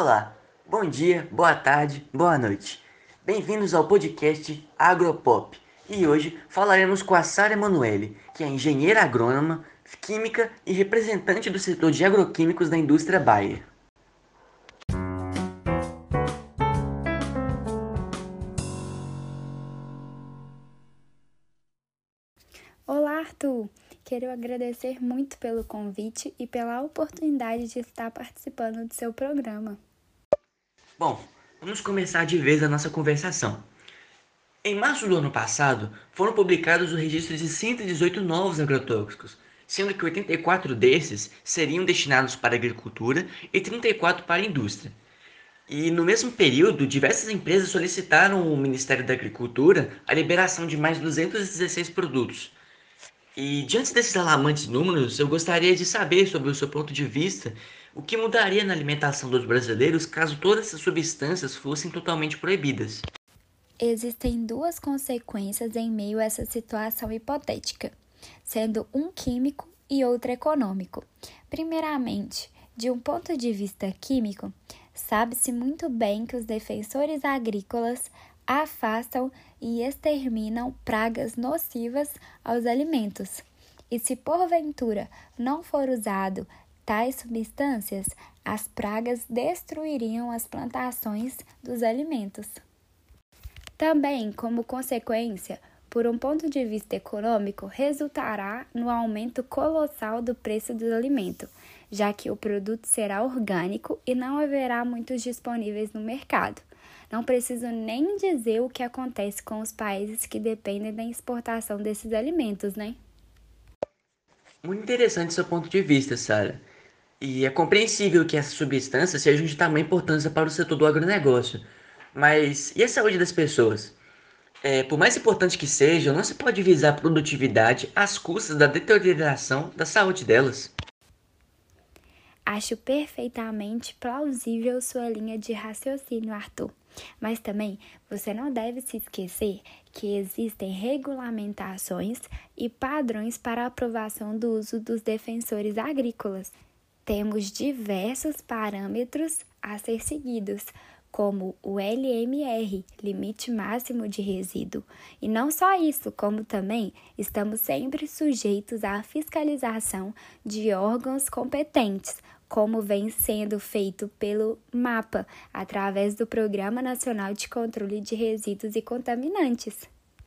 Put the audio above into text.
Olá, bom dia, boa tarde, boa noite. Bem-vindos ao podcast Agropop. E hoje falaremos com a Sara Emanuele, que é engenheira agrônoma, química e representante do setor de agroquímicos da indústria Bayer. Olá, Arthur! Quero agradecer muito pelo convite e pela oportunidade de estar participando do seu programa. Bom, vamos começar de vez a nossa conversação. Em março do ano passado, foram publicados o registro de 118 novos agrotóxicos, sendo que 84 desses seriam destinados para a agricultura e 34 para a indústria. E no mesmo período, diversas empresas solicitaram ao Ministério da Agricultura a liberação de mais 216 produtos, e diante desses alarmantes números, eu gostaria de saber, sobre o seu ponto de vista, o que mudaria na alimentação dos brasileiros caso todas essas substâncias fossem totalmente proibidas. Existem duas consequências em meio a essa situação hipotética, sendo um químico e outro econômico. Primeiramente, de um ponto de vista químico, sabe-se muito bem que os defensores agrícolas afastam e exterminam pragas nocivas aos alimentos. E se porventura não for usado tais substâncias, as pragas destruiriam as plantações dos alimentos. Também, como consequência, por um ponto de vista econômico, resultará no aumento colossal do preço do alimento, já que o produto será orgânico e não haverá muitos disponíveis no mercado. Não preciso nem dizer o que acontece com os países que dependem da exportação desses alimentos, né? Muito interessante seu ponto de vista, Sara. E é compreensível que essas substâncias sejam de tamanha importância para o setor do agronegócio. Mas e a saúde das pessoas? É, por mais importante que seja, não se pode visar produtividade às custas da deterioração da saúde delas. Acho perfeitamente plausível sua linha de raciocínio, Arthur. Mas também você não deve se esquecer que existem regulamentações e padrões para aprovação do uso dos defensores agrícolas. Temos diversos parâmetros a ser seguidos, como o LMR, limite máximo de resíduo. E não só isso, como também estamos sempre sujeitos à fiscalização de órgãos competentes, como vem sendo feito pelo MAPA, através do Programa Nacional de Controle de Resíduos e Contaminantes.